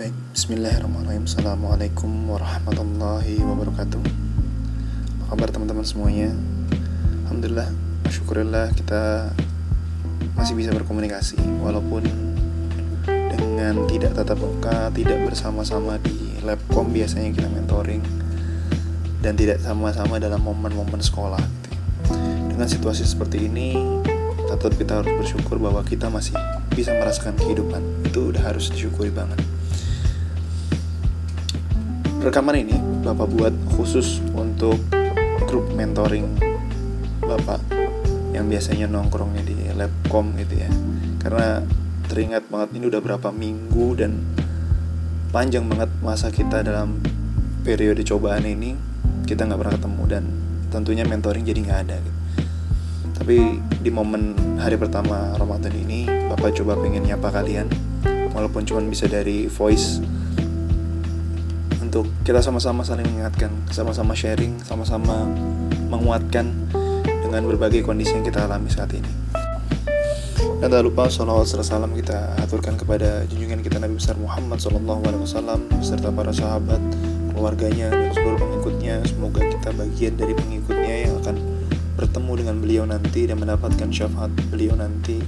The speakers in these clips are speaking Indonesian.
Baik, bismillahirrahmanirrahim. Assalamualaikum warahmatullahi wabarakatuh. Apa kabar teman-teman semuanya? Alhamdulillah, syukurillah kita masih bisa berkomunikasi. Walaupun dengan tidak tatap muka, tidak bersama-sama di labcom biasanya kita mentoring Dan tidak sama-sama dalam momen-momen sekolah gitu. Dengan situasi seperti ini tetap kita harus bersyukur bahwa kita masih bisa merasakan kehidupan. Itu udah harus disyukuri banget rekaman ini Bapak buat khusus untuk grup mentoring Bapak yang biasanya nongkrongnya di labcom gitu ya karena teringat banget ini udah berapa minggu dan panjang banget masa kita dalam periode cobaan ini kita nggak pernah ketemu dan tentunya mentoring jadi nggak ada gitu. tapi di momen hari pertama Ramadan ini Bapak coba pengen nyapa kalian walaupun cuma bisa dari voice untuk kita sama-sama saling mengingatkan, sama-sama sharing, sama-sama menguatkan dengan berbagai kondisi yang kita alami saat ini. Dan tak lupa salawat serta salam kita aturkan kepada junjungan kita Nabi besar Muhammad SAW beserta para sahabat, keluarganya dan seluruh pengikutnya. Semoga kita bagian dari pengikutnya yang akan bertemu dengan beliau nanti dan mendapatkan syafaat beliau nanti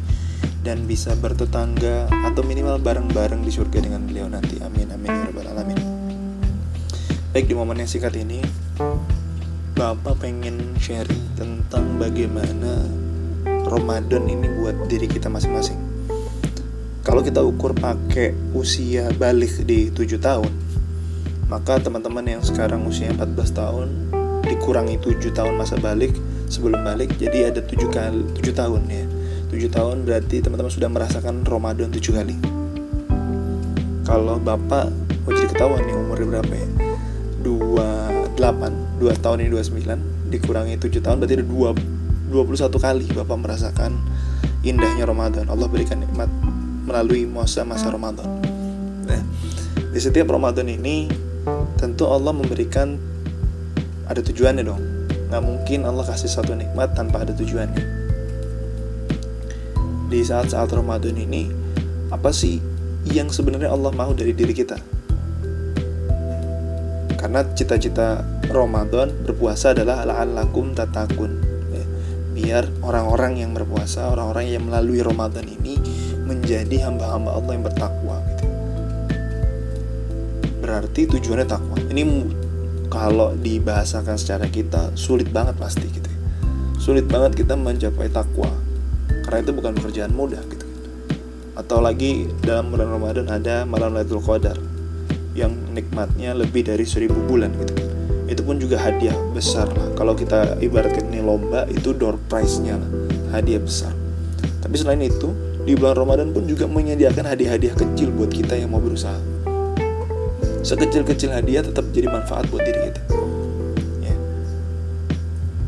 dan bisa bertetangga atau minimal bareng-bareng di surga dengan beliau nanti. Amin amin ya rabbal. Baik di momen yang singkat ini Bapak pengen sharing tentang bagaimana Ramadan ini buat diri kita masing-masing. Kalau kita ukur pakai usia balik di 7 tahun Maka teman-teman yang sekarang usia 14 tahun Dikurangi 7 tahun masa balik Sebelum balik jadi ada 7 kali 7 tahun ya. 7 tahun berarti teman-teman sudah merasakan Ramadan 7 kali. Kalau Bapak mau jadi ketahuan nih umurnya berapa ya 28 2 tahun ini 29 dikurangi 7 tahun berarti ada 2, 21 kali Bapak merasakan indahnya Ramadan. Allah berikan nikmat melalui masa-masa Ramadan. Nah, di setiap Ramadan ini tentu Allah memberikan ada tujuannya dong. Nggak mungkin Allah kasih satu nikmat tanpa ada tujuannya. Di saat-saat Ramadan ini apa sih yang sebenarnya Allah mau dari diri kita karena cita-cita Ramadan berpuasa adalah la'allakum tatakun ya. biar orang-orang yang berpuasa orang-orang yang melalui Ramadan ini menjadi hamba-hamba Allah yang bertakwa gitu. berarti tujuannya takwa. Ini kalau dibahasakan secara kita sulit banget pasti gitu sulit banget kita mencapai takwa. Karena itu bukan pekerjaan mudah gitu. Atau lagi dalam bulan Ramadan ada malam Lailatul Qadar nikmatnya lebih dari seribu bulan gitu. Itu pun juga hadiah besar lah. Kalau kita ibaratkan ini lomba itu door prize-nya lah. Hadiah besar. Tapi selain itu di bulan Ramadan pun juga menyediakan hadiah-hadiah kecil buat kita yang mau berusaha. Sekecil-kecil hadiah tetap jadi manfaat buat diri kita. Ya.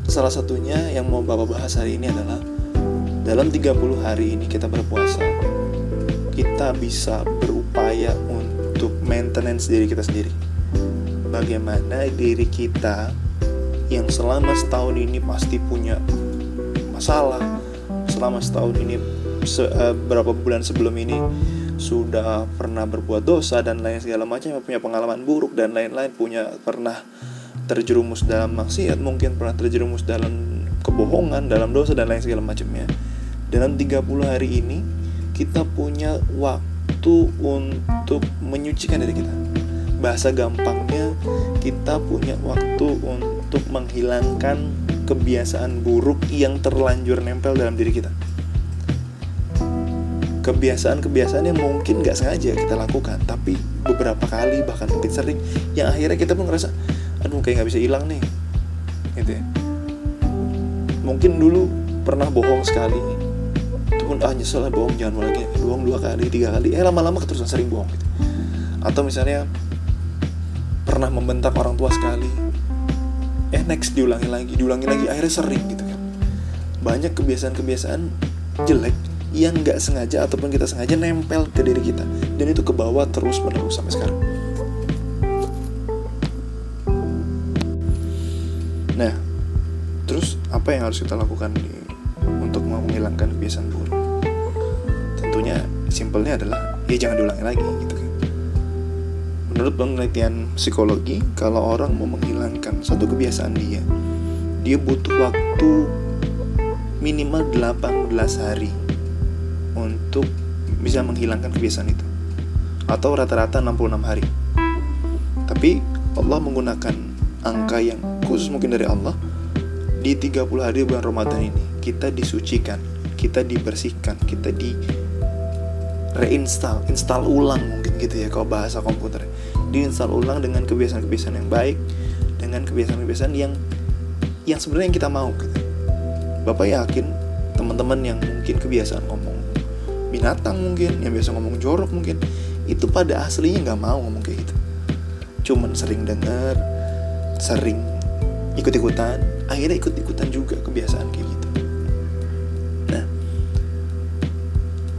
salah satunya yang mau bapak bahas hari ini adalah dalam 30 hari ini kita berpuasa kita bisa berupaya untuk untuk maintenance diri kita sendiri. Bagaimana diri kita yang selama setahun ini pasti punya masalah, selama setahun ini se uh, berapa bulan sebelum ini sudah pernah berbuat dosa dan lain segala macam punya pengalaman buruk dan lain-lain punya pernah terjerumus dalam maksiat mungkin pernah terjerumus dalam kebohongan dalam dosa dan lain segala macamnya dalam 30 hari ini kita punya waktu waktu untuk menyucikan diri kita. Bahasa gampangnya, kita punya waktu untuk menghilangkan kebiasaan buruk yang terlanjur nempel dalam diri kita. Kebiasaan-kebiasaan yang mungkin gak sengaja kita lakukan, tapi beberapa kali bahkan mungkin sering, yang akhirnya kita pun ngerasa, aduh kayak gak bisa hilang nih, gitu ya. Mungkin dulu pernah bohong sekali, pun ah nyesel lah bohong jangan lagi bohong dua kali tiga kali. Eh lama-lama keterusan sering bohong gitu. Atau misalnya pernah membentak orang tua sekali. Eh next diulangi lagi diulangi lagi akhirnya sering gitu kan. Banyak kebiasaan-kebiasaan jelek yang nggak sengaja ataupun kita sengaja nempel ke diri kita. Dan itu ke bawah terus menerus sampai sekarang. Nah terus apa yang harus kita lakukan nih untuk menghilangkan kebiasaan buruk simpelnya adalah ya jangan diulangi lagi gitu kan. Menurut penelitian psikologi kalau orang mau menghilangkan satu kebiasaan dia dia butuh waktu minimal 18 hari untuk bisa menghilangkan kebiasaan itu. Atau rata-rata 66 hari. Tapi Allah menggunakan angka yang khusus mungkin dari Allah di 30 hari bulan Ramadan ini kita disucikan kita dibersihkan kita di reinstall install ulang mungkin gitu ya kalau bahasa komputer diinstal ulang dengan kebiasaan-kebiasaan yang baik dengan kebiasaan-kebiasaan yang yang sebenarnya yang kita mau gitu Bapak yakin teman-teman yang mungkin kebiasaan ngomong binatang mungkin, yang biasa ngomong jorok mungkin, itu pada aslinya nggak mau ngomong kayak gitu. Cuman sering dengar, sering ikut-ikutan, akhirnya ikut-ikutan juga kebiasaan kayak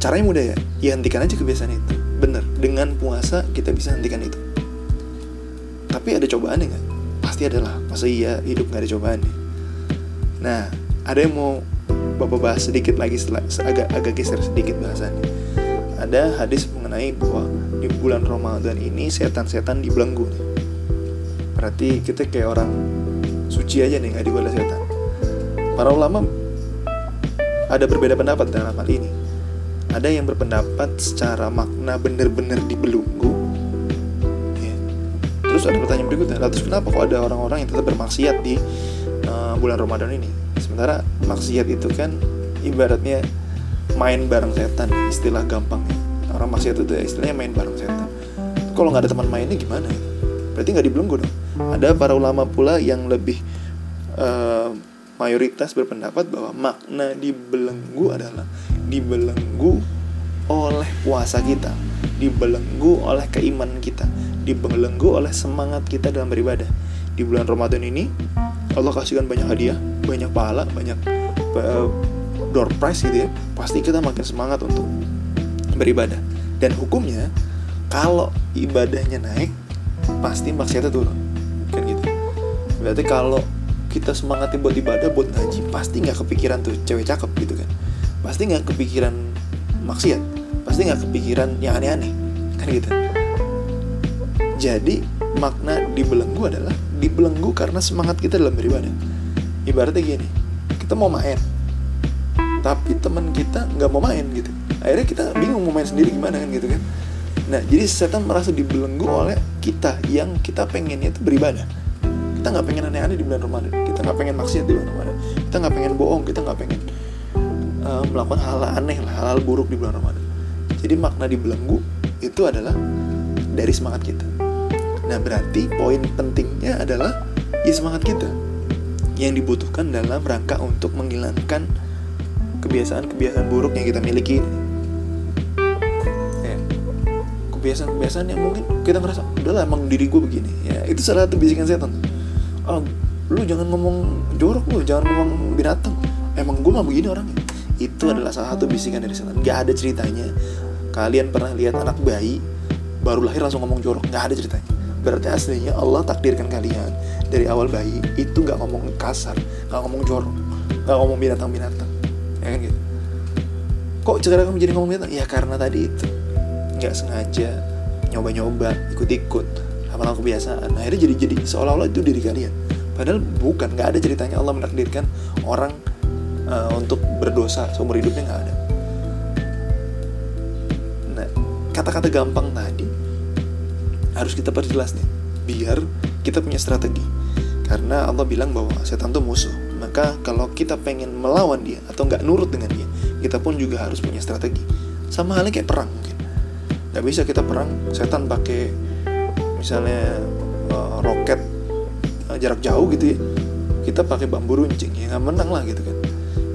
caranya mudah ya, ya hentikan aja kebiasaan itu. Bener, dengan puasa kita bisa hentikan itu. Tapi ada cobaannya nggak? Pasti ada lah. Masa iya hidup nggak ada cobaannya? Nah, ada yang mau bapak bahas sedikit lagi setelah agak agak geser sedikit bahasannya ada hadis mengenai bahwa di bulan Ramadan ini setan-setan dibelenggu nih berarti kita kayak orang suci aja nih nggak digoda setan para ulama ada berbeda pendapat dalam hal ini ada yang berpendapat secara makna benar-benar dibelenggu? Ya. terus ada pertanyaan berikutnya terus kenapa kok ada orang-orang yang tetap bermaksiat di uh, bulan Ramadan ini? Sementara maksiat itu kan ibaratnya main bareng setan istilah gampang orang maksiat itu ya istilahnya main bareng setan. Kalau nggak ada teman mainnya gimana? Ya berarti nggak dibelenggu dong. Ada para ulama pula yang lebih uh, mayoritas berpendapat bahwa makna dibelenggu adalah dibelenggu oleh puasa kita dibelenggu oleh keimanan kita dibelenggu oleh semangat kita dalam beribadah. Di bulan Ramadan ini Allah kasihkan banyak hadiah banyak pahala banyak uh, door prize gitu ya. Pasti kita makin semangat untuk beribadah. Dan hukumnya kalau ibadahnya naik pasti maksiatnya turun. Kan gitu. Berarti kalau kita semangatin buat ibadah buat ngaji pasti nggak kepikiran tuh cewek cakep gitu kan pasti nggak kepikiran maksiat. Pasti nggak kepikiran yang aneh-aneh. Kan gitu. Jadi makna dibelenggu adalah dibelenggu karena semangat kita dalam beribadah. Ibaratnya gini kita mau main tapi teman kita nggak mau main gitu. Akhirnya kita bingung mau main sendiri gimana kan gitu kan. Nah jadi setan merasa dibelenggu oleh kita yang kita pengennya itu beribadah. Kita nggak pengen aneh-aneh di bulan Ramadan. Kita nggak pengen maksiat di bulan Ramadan. Kita nggak pengen bohong. Kita nggak pengen uh, melakukan hal, hal aneh lah hal, hal buruk di bulan Ramadan jadi makna dibelenggu itu adalah dari semangat kita Nah berarti poin pentingnya adalah ya semangat kita yang dibutuhkan dalam rangka untuk menghilangkan kebiasaan-kebiasaan buruk yang kita miliki. Ya, kebiasaan-kebiasaan yang mungkin kita ngerasa udahlah emang diri gue begini. Ya itu salah satu bisikan setan. Oh, lu jangan ngomong jorok lu, jangan ngomong binatang. Emang gue mah begini orangnya. Itu adalah salah satu bisikan dari setan. Gak ada ceritanya. Kalian pernah lihat anak bayi baru lahir langsung ngomong jorok? Gak ada ceritanya. Berarti aslinya Allah takdirkan kalian dari awal bayi itu nggak ngomong kasar nggak ngomong jorok nggak ngomong binatang-binatang. Ya kan gitu? Kok sekarang kamu jadi ngomong binatang? Ya karena tadi itu. Nggak sengaja nyoba-nyoba ikut-ikut lama kebiasaan. Akhirnya jadi jadi seolah-olah itu diri kalian. Padahal bukan. Nggak ada ceritanya Allah menakdirkan orang uh, untuk berdosa seumur hidupnya nggak ada. Nah kata-kata gampang tadi harus kita perjelas nih biar kita punya strategi. Karena Allah bilang bahwa setan itu musuh. Maka kalau kita pengen melawan dia atau nggak nurut dengan dia kita pun juga harus punya strategi. Sama halnya kayak perang mungkin. Nggak bisa kita perang setan pakai misalnya uh, roket uh, jarak jauh gitu ya. Kita pakai bambu runcing ya nggak menang lah gitu kan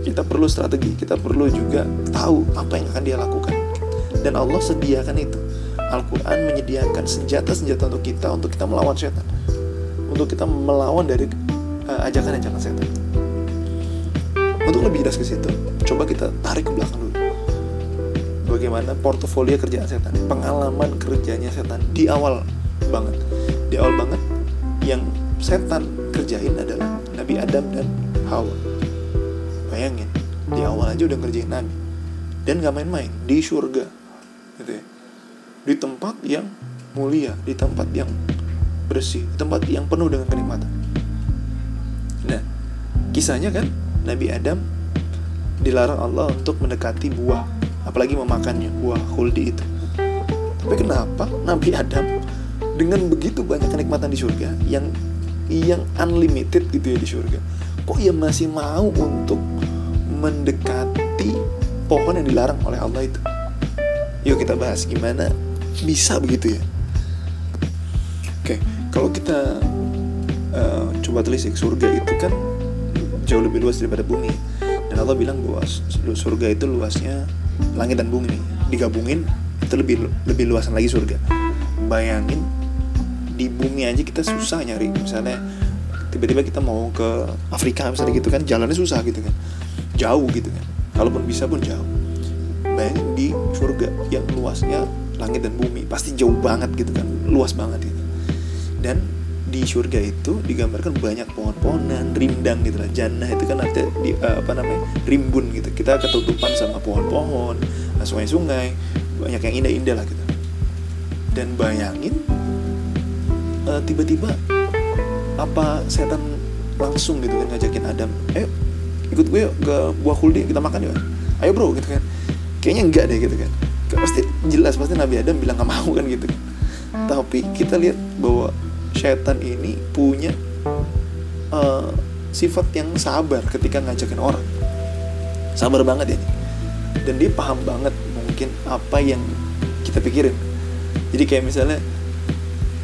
kita perlu strategi kita perlu juga tahu apa yang akan dia lakukan. Dan Allah sediakan itu. Al-Quran menyediakan senjata-senjata untuk kita untuk kita melawan setan. Untuk kita melawan dari uh, ajakan-ajakan setan. Untuk lebih jelas ke situ coba kita tarik ke belakang dulu. Bagaimana portofolio kerjaan setan pengalaman kerjanya setan di awal banget. Di awal banget yang setan kerjain adalah Nabi Adam dan Hawa bayangin di awal aja udah ngerjain Nabi dan gak main-main di surga gitu ya. Di tempat yang mulia di tempat yang bersih di tempat yang penuh dengan kenikmatan. Nah kisahnya kan Nabi Adam dilarang Allah untuk mendekati buah apalagi memakannya buah khuldi itu. Tapi kenapa Nabi Adam dengan begitu banyak kenikmatan di surga yang yang unlimited gitu ya di surga kok ia masih mau untuk mendekati pohon yang dilarang oleh Allah itu. Yuk kita bahas gimana bisa begitu ya. Oke kalau kita uh, coba telisik surga itu kan jauh lebih luas daripada bumi. Dan Allah bilang bahwa surga itu luasnya langit dan bumi digabungin itu lebih lebih luasan lagi surga. Bayangin di bumi aja kita susah nyari. Misalnya tiba-tiba kita mau ke Afrika misalnya gitu kan jalannya susah gitu kan jauh gitu kan. Kalaupun bisa pun jauh. Bayangin di surga yang luasnya langit dan bumi pasti jauh banget gitu kan. Luas banget gitu. Dan di surga itu digambarkan banyak pohon-pohonan rindang gitu lah jannah itu kan ada di uh, apa namanya rimbun gitu. Kita ketutupan sama pohon-pohon sungai-sungai banyak yang indah-indah lah gitu. Dan bayangin uh, tiba-tiba apa setan langsung gitu kan ngajakin Adam ayo ikut gue ke buah kuldi kita makan yuk. Ayo bro gitu kan. Kayaknya enggak deh gitu kan. Pasti jelas pasti Nabi Adam bilang gak mau kan gitu kan. Tapi kita lihat bahwa setan ini punya uh, sifat yang sabar ketika ngajakin orang. Sabar banget ya. Dan dia paham banget mungkin apa yang kita pikirin. Jadi kayak misalnya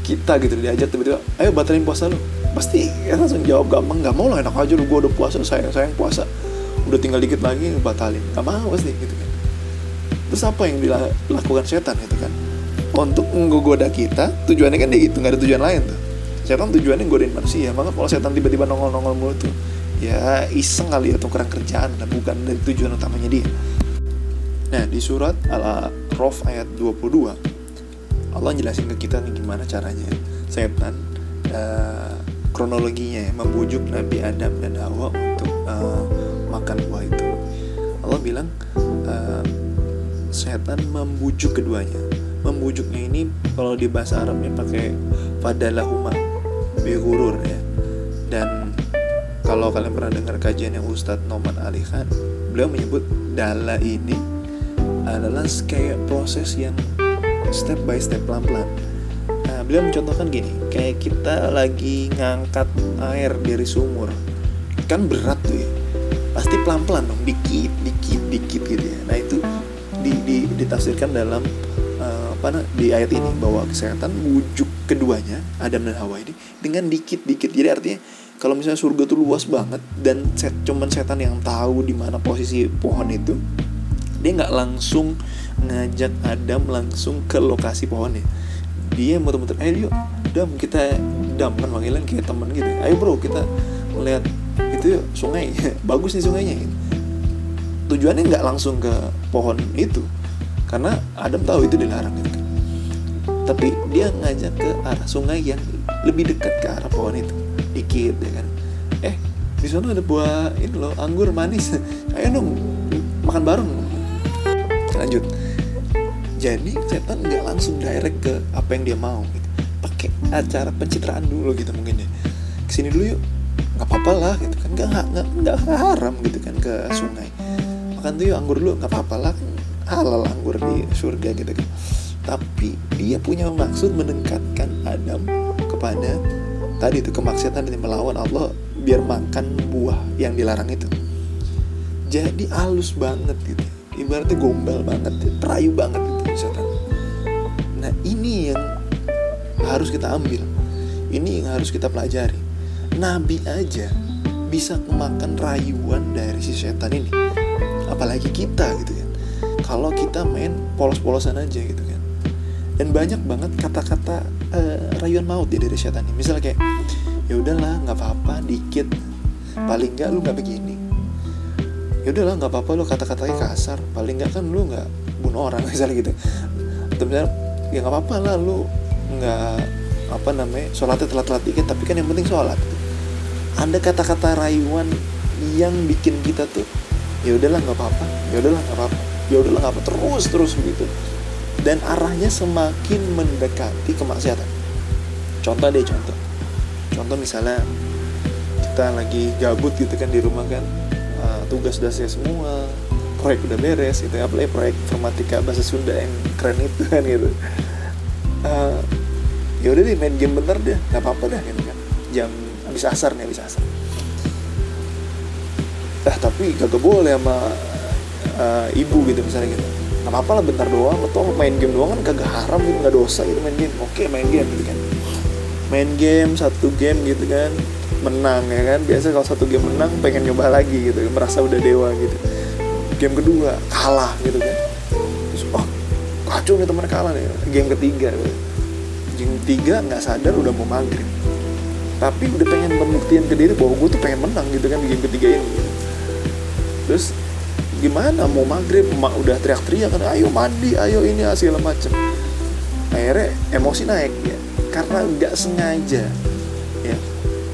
kita gitu diajak tiba-tiba ayo batalin puasa lu pasti ya langsung jawab gampang nggak mau lah enak aja lu gue udah puasa sayang sayang puasa. Udah tinggal dikit lagi batalin nggak mau pasti gitu kan. Terus apa yang dilakukan setan gitu kan? Untuk menggoda kita tujuannya kan dia gitu nggak ada tujuan lain tuh. Setan tujuannya godain manusia maka kalau setan tiba-tiba nongol-nongol mulu tuh ya iseng kali ya, atau kurang kerjaan nah, bukan dari tujuan utamanya dia. Nah di surat al-Rof ayat 22 Allah jelasin ke kita nih gimana caranya setan uh, kronologinya ya membujuk Nabi Adam dan Hawa untuk uh, makan buah itu. Allah bilang uh, setan membujuk keduanya. Membujuknya ini kalau di bahasa Arabnya pakai fadalahuma bihurur ya. Dan kalau kalian pernah dengar kajian yang Ustadz Noman Ali Khan beliau menyebut dala ini adalah kayak proses yang step by step pelan-pelan beliau mencontohkan gini kayak kita lagi ngangkat air dari sumur kan berat tuh ya. Pasti pelan-pelan dong dikit dikit dikit gitu ya. Nah itu di, di, ditafsirkan dalam uh, apa di ayat ini bahwa kesehatan wujud keduanya Adam dan Hawa ini dengan dikit-dikit jadi artinya kalau misalnya surga tuh luas banget dan set, cuman setan yang tahu di mana posisi pohon itu dia nggak langsung ngajak Adam langsung ke lokasi pohonnya dia muter-muter. Ayo yuk. Dam kita Dam kan panggilan kayak teman gitu. Ayo bro kita melihat itu yuk sungai. Bagus nih sungainya. Tujuannya nggak langsung ke pohon itu karena Adam tahu itu dilarang gitu kan. Tapi dia ngajak ke arah sungai yang lebih dekat ke arah pohon itu. Dikit ya kan. Eh di sana ada buah ini loh anggur manis. Ayo dong makan bareng. Lanjut jadi setan nggak langsung direct ke apa yang dia mau gitu. Pakai acara pencitraan dulu gitu mungkin ya. Ke sini dulu yuk. Nggak apa-apa lah gitu kan. Nggak nggak nggak haram gitu kan ke sungai. Makan tuh yuk anggur dulu. Nggak apa-apa lah. Kan halal anggur di surga gitu kan. Tapi dia punya maksud mendekatkan Adam kepada tadi itu kemaksiatan dan melawan Allah biar makan buah yang dilarang itu. Jadi halus banget gitu. Ibaratnya gombal banget terayu banget setan nah ini yang harus kita ambil. Ini yang harus kita pelajari. Nabi aja bisa memakan rayuan dari si setan ini. Apalagi kita gitu kan. Kalau kita main polos-polosan aja gitu kan. Dan banyak banget kata-kata uh, rayuan maut ya dari setan ini. Misalnya kayak ya udahlah nggak apa-apa dikit. Paling nggak lu nggak begini. Ya udahlah nggak apa-apa lu kata-katanya kasar. Paling nggak kan lu nggak orang misalnya gitu. Atau misalnya ya nggak apa-apa lah lu nggak apa namanya sholatnya telat-telat dikit tapi kan yang penting sholat. Ada kata-kata rayuan yang bikin kita tuh ya udahlah nggak apa-apa. Ya udahlah nggak apa-apa. Ya udahlah nggak apa terus terus begitu. Dan arahnya semakin mendekati kemaksiatan. Contoh deh contoh. Contoh misalnya kita lagi gabut gitu kan di rumah kan. Uh, tugas udah semua proyek udah beres gitu ya apalagi proyek informatika bahasa Sunda yang keren itu kan gitu. Uh, ya udah deh main game bentar deh nggak apa-apa dah gitu kan. Jam habis asar nih habis asar. Ah tapi gak boleh sama uh, ibu gitu misalnya gitu. Nggak apa-apa lah bentar doang. Atau main game doang kan kagak haram gitu nggak dosa gitu main game. Oke main game gitu kan. Main game satu game gitu kan. Menang ya kan. Biasa kalau satu game menang pengen nyoba lagi gitu merasa udah dewa gitu game kedua kalah gitu kan. Terus oh kacau nih teman kalah nih. Game ketiga gitu. game ketiga nggak sadar udah mau maghrib. Tapi udah pengen pembuktian ke diri bahwa gue tuh pengen menang gitu kan di game ketiga ini. Gitu. terus gimana mau maghrib? Emak udah teriak-teriak kan ayo mandi ayo ini segala macem. Akhirnya emosi naik ya. Karena nggak sengaja ya.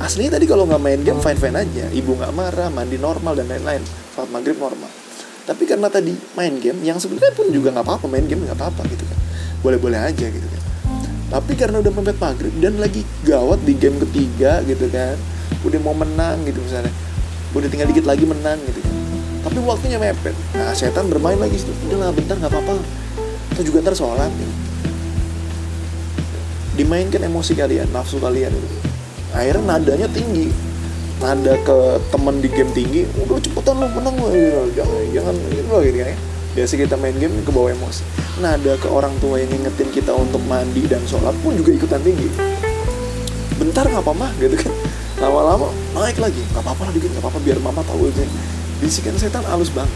Aslinya tadi kalau nggak main game fine fine aja. Ibu nggak marah mandi normal dan lain-lain. Saat maghrib normal tapi karena tadi main game yang sebenarnya pun juga nggak apa-apa main game nggak apa-apa gitu kan. Boleh-boleh aja gitu kan. Tapi karena udah mepet maghrib dan lagi gawat di game ketiga gitu kan udah mau menang gitu misalnya. Udah tinggal dikit lagi menang gitu kan. Tapi waktunya mepet. Nah setan bermain lagi situ. Udahlah bentar nggak apa-apa. Atau juga ntar sholat gitu. dimainkan emosi kalian nafsu kalian gitu. akhirnya nadanya tinggi nada ke temen di game tinggi udah cepetan lu menang lu jangan jangan gitu loh gitu ya. Biasa kita main game ke bawah emosi. Nada ke orang tua yang ngingetin kita untuk mandi dan sholat pun juga ikutan tinggi. Bentar nggak apa mah gitu kan. Lama-lama naik lagi. Nggak apa-apa lah dikit nggak apa-apa biar mama tahu aja. Bisikan setan halus banget.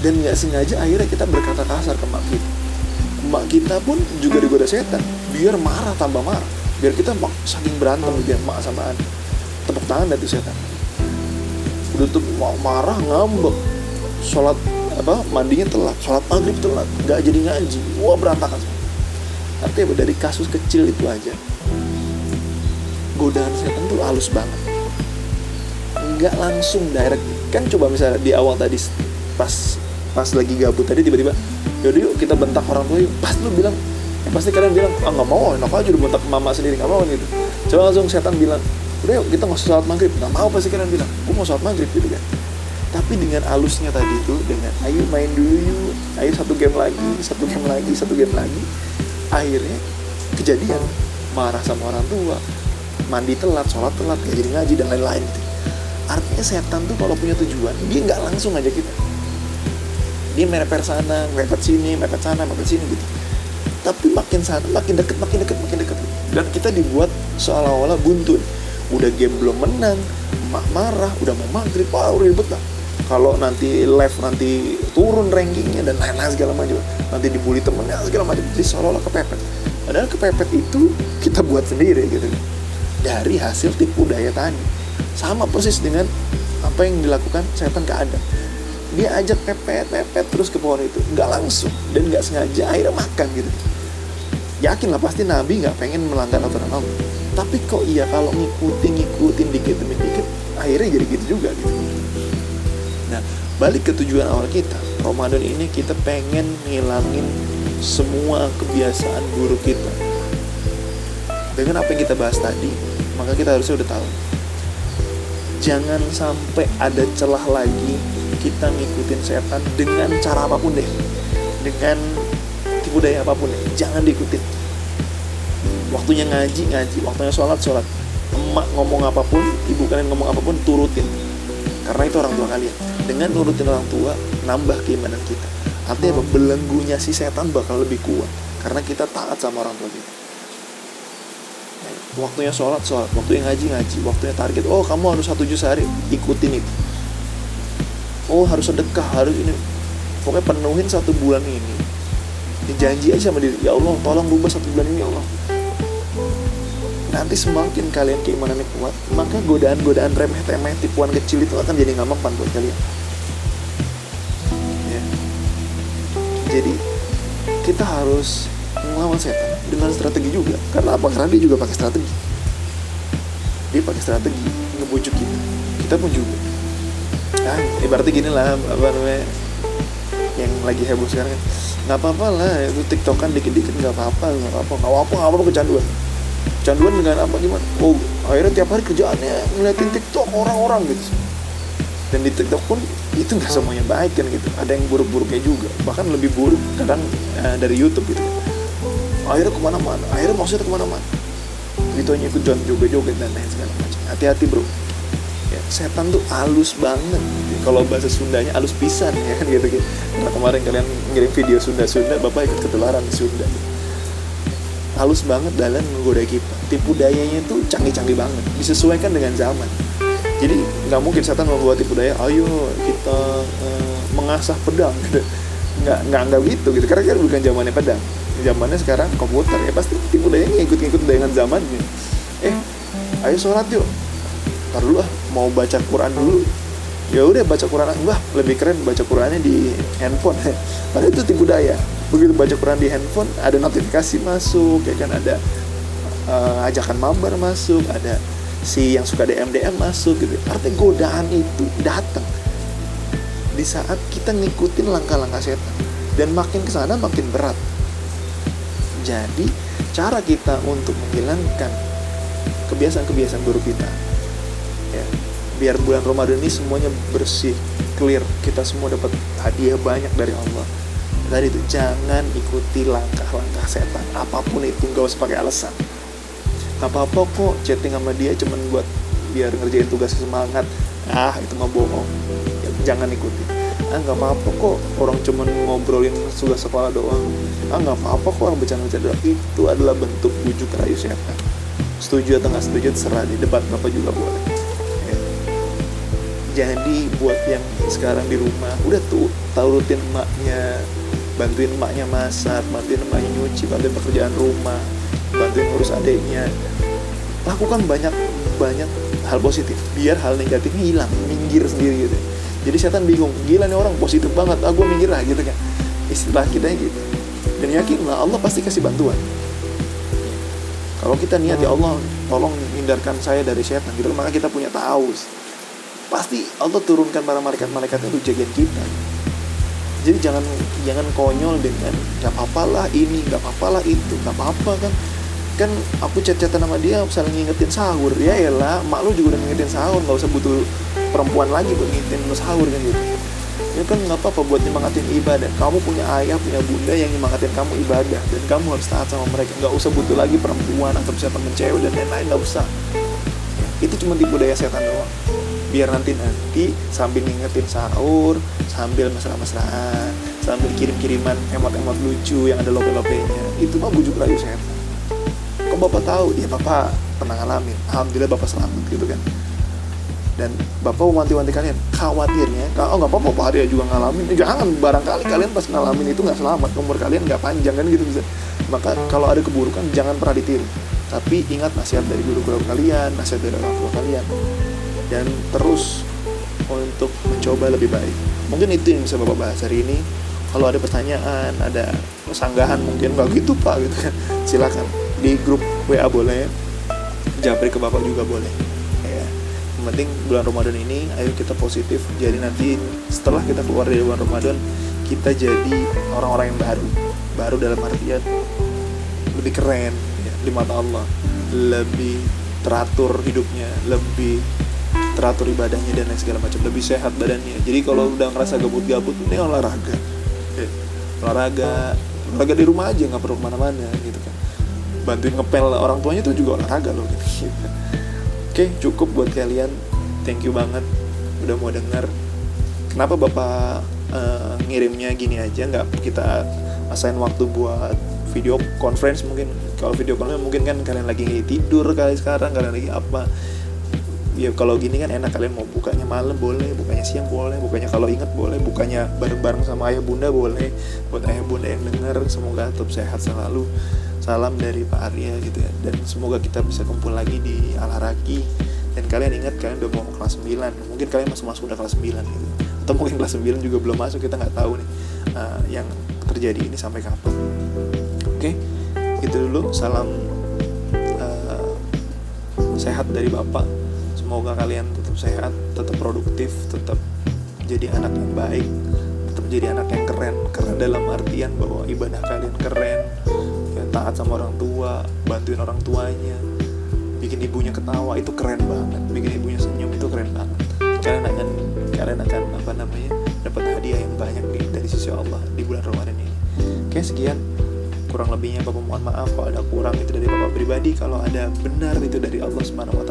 Dan nggak sengaja akhirnya kita berkata kasar ke mak kita. Mak kita pun juga digoda setan biar marah tambah marah. Biar kita saking berantem biar mak sama anak tepuk tangan dari setan. Udah tuh marah ngambek. Sholat apa mandinya telat. Sholat maghrib telat. Nggak jadi ngaji. Wah berantakan. Artinya dari kasus kecil itu aja godaan setan tuh halus banget. Nggak langsung direct. Kan coba misalnya di awal tadi pas pas lagi gabut tadi tiba-tiba yaudah yuk kita bentak orang tua yuk. Pas lu bilang pasti kalian bilang ah nggak mau enak aja udah bentak mama sendiri nggak mau gitu. Coba langsung setan bilang udah yuk kita nggak usah sholat maghrib. Nggak mau pasti kalian bilang gue mau sholat maghrib gitu kan. Tapi dengan alusnya tadi itu dengan ayo main dulu yuk. Ayo satu game lagi satu game lagi satu game lagi akhirnya kejadian marah sama orang tua mandi telat sholat telat gak jadi ngaji dan lain-lain gitu. Artinya setan tuh kalau punya tujuan dia nggak langsung aja kita. Dia merepet sana merepet sini merepet sana merepet sini gitu. Tapi makin sana makin deket makin deket makin deket. Dan kita dibuat seolah-olah buntun udah game belum menang mak marah udah mau maghrib wah ribet lah. Kalau nanti live nanti turun rankingnya dan lain-lain segala macam nanti dibully temennya segala macam jadi seolah-olah kepepet. Padahal kepepet itu kita buat sendiri gitu. Dari hasil tipu daya tadi sama persis dengan apa yang dilakukan setan ke Adam. Dia ajak pepet pepet terus ke pohon itu. Nggak langsung dan nggak sengaja akhirnya makan gitu. Yakin lah pasti Nabi nggak pengen melanggar aturan Allah tapi kok iya kalau ngikutin ngikutin dikit demi dikit akhirnya jadi gitu juga gitu. Nah balik ke tujuan awal kita. Ramadan ini kita pengen ngilangin semua kebiasaan buruk kita. Dengan apa yang kita bahas tadi maka kita harusnya udah tahu. Jangan sampai ada celah lagi kita ngikutin setan dengan cara apa pun deh. Dengan tipu daya apa pun deh. Jangan diikutin waktunya ngaji ngaji waktunya sholat sholat. Emak ngomong apa pun ibu kalian ngomong apa pun turutin. Karena itu orang tua kalian. Dengan turutin orang tua nambah keimanan kita. Artinya apa? Belenggunya si setan bakal lebih kuat. Karena kita taat sama orang tua kita. Waktunya sholat sholat. Waktunya ngaji ngaji. Waktunya target. Oh kamu harus satu juz sehari. Ikutin itu. Oh harus sedekah harus ini. Pokoknya penuhin satu bulan ini. Janji aja sama diri. Ya Allah tolong rubah satu bulan ini ya Allah nanti semakin kalian keimanannya kuat maka godaan-godaan remeh temeh tipuan kecil itu akan jadi nggak buat kalian. Ya. jadi kita harus melawan setan dengan strategi juga. Karena apa? Karena dia juga pakai strategi. Dia pakai strategi ngebujuk kita. Kita pun juga. Nah ibaratnya gini lah apa namanya yang lagi heboh sekarang. Nggak apa-apa lah itu tiktokan dikit-dikit nggak apa-apa nggak apa-apa. Nggak apa-apa nggak apa-apa kecanduan kecanduan dengan apa gimana? Oh akhirnya tiap hari kerjaannya ngeliatin tiktok orang-orang gitu. Dan di tiktok pun itu nggak semuanya baik kan gitu. Ada yang buruk-buruknya juga. Bahkan lebih buruk kadang uh, dari YouTube gitu. Akhirnya ke mana-mana. Akhirnya maksudnya ke mana-mana. Gitu hanya ikut joget-joget dan lain segala macam. Hati-hati bro. Ya, setan tuh halus banget. Kalau bahasa Sundanya halus pisan ya kan gitu gitu nah kemarin kalian ngirim video Sunda-Sunda bapak ikut ketularan Sunda halus banget dalam menggoda kita. Tipu dayanya tuh canggih-canggih banget disesuaikan dengan zaman. Jadi nggak mungkin setan membuat tipu daya ayo kita uh, mengasah pedang. Gitu. Nggak nggak nggak gitu gitu. Karena kan bukan zamannya pedang. Zamannya sekarang komputer ya pasti tipu dayanya ikut-ikut dengan zamannya. Eh ayo sholat yuk. Ntar dulu ah mau baca Quran dulu. Ya udah baca Quran. Wah lebih keren baca Qurannya di handphone. Padahal itu tipu daya begitu baca Quran di handphone ada notifikasi masuk ya kan? Ada uh, ajakan mabar masuk ada si yang suka DM DM masuk gitu. Artinya godaan itu datang di saat kita ngikutin langkah-langkah setan. Dan makin ke sana makin berat. Jadi cara kita untuk menghilangkan kebiasaan-kebiasaan buruk kita ya biar bulan Ramadan ini semuanya bersih clear kita semua dapat hadiah banyak dari Allah tadi itu jangan ikuti langkah-langkah setan apa pun itu gak usah pakai alasan. Apa-apa kok chatting sama dia cuman buat biar ngerjain tugas semangat. Ah itu mah bohong. Ya, jangan ikuti. Ah nggak apa-apa kok orang cuman ngobrolin tugas sekolah doang. Ah nggak apa-apa kok orang bercanda-bercanda itu adalah bentuk bujuk rayu setan. Setuju atau nggak setuju terserah. Di debat bapak juga boleh. Jadi buat yang sekarang di rumah udah tuh tahu rutin emaknya bantuin emaknya masak bantuin emaknya nyuci bantuin pekerjaan rumah bantuin ngurus adiknya. Lakukan banyak banyak hal positif biar hal negatifnya hilang minggir sendiri gitu. Jadi setan bingung gila nih orang positif banget. Ah minggir lah gitu kan. Istilah kita gitu. Dan yakinlah Allah pasti kasih bantuan. Kalau kita niat ya Allah tolong hindarkan saya dari setan gitu maka kita punya taus. Pasti Allah turunkan para malaikat-malaikatnya untuk jagain kita jadi jangan jangan konyol dengan nggak apa-apa lah ini nggak apa-apa lah itu nggak apa-apa kan. Kan aku chat-chatan sama dia saling ngingetin sahur. Ya elah mak lu juga udah ngingetin sahur nggak usah butuh perempuan lagi buat ngingetin lu sahur kan gitu. Ya kan nggak apa-apa buat nyemangatin ibadah. Kamu punya ayah punya bunda yang nyemangatin kamu ibadah dan kamu harus taat sama mereka. Nggak usah butuh lagi perempuan atau siapa mencewek dan lain-lain nggak usah. Itu cuma tipu daya setan doang biar nanti nanti sambil ngingetin sahur sambil mesra-mesraan sambil kirim-kiriman emot-emot lucu yang ada lope-lopenya itu mah bujuk rayu setan. Kok bapak tahu? Ya bapak pernah ngalamin. Alhamdulillah bapak selamat gitu kan. Dan bapak wanti-wanti kalian. Khawatirnya kalau oh, nggak apa-apa pak Arya juga ngalamin. Eh, jangan barangkali kalian pas ngalamin itu nggak selamat. Umur kalian nggak panjang kan gitu bisa. Maka kalau ada keburukan jangan pernah ditiru. Tapi ingat nasihat dari guru-guru kalian nasihat dari orang tua kalian dan terus untuk mencoba lebih baik. Mungkin itu yang bisa Bapak bahas hari ini. Kalau ada pertanyaan, ada sanggahan mungkin nggak gitu Pak gitu kan. Silakan di grup WA boleh. Japri ke Bapak juga boleh. Ya. Yang penting bulan Ramadan ini ayo kita positif. Jadi nanti setelah kita keluar dari bulan Ramadan kita jadi orang-orang yang baru. Baru dalam artian lebih keren ya, di mata Allah, lebih teratur hidupnya, lebih teratur ibadahnya dan lain segala macam lebih sehat badannya. Jadi kalau udah ngerasa gabut-gabut ini olahraga. Oke. olahraga olahraga di rumah aja nggak perlu ke mana-mana gitu kan. Bantuin ngepel orang tuanya itu juga olahraga loh gitu. oke cukup buat kalian. Thank you banget udah mau denger. Kenapa bapak uh, ngirimnya gini aja? Nggak kita assign waktu buat video conference mungkin. Kalau video conference mungkin kan kalian lagi tidur kali sekarang kalian lagi apa ya kalau gini kan enak kalian mau bukanya malam boleh bukanya siang boleh bukanya kalau inget boleh bukanya bareng-bareng sama ayah bunda boleh. Buat ayah bunda yang denger semoga tetap sehat selalu. Salam dari Pak Arya gitu ya. Dan semoga kita bisa kumpul lagi di Alharaki. Dan kalian ingat kalian udah mau kelas 9 mungkin kalian masih masuk udah kelas 9 gitu. Atau mungkin kelas 9 juga belum masuk kita nggak tahu nih uh, yang terjadi ini sampai kapan. Oke okay? itu dulu. Salam uh, sehat dari Bapak semoga kalian tetap sehat tetap produktif tetap jadi anak yang baik tetap menjadi anak yang keren. Keren dalam artian bahwa ibadah kalian keren ya taat sama orang tua bantuin orang tuanya bikin ibunya ketawa itu keren banget. Bikin ibunya senyum itu keren banget. Kalian akan kalian akan apa namanya dapat hadiah yang banyak nih dari sisi Allah di bulan Ramadan ini. Oke sekian. Kurang lebihnya bapak mohon maaf kalau ada kurang itu dari bapak pribadi. Kalau ada benar itu dari Allah subhanahu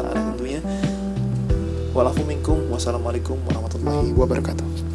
walafu minkum wassalamualaikum warahmatullahi wabarakatuh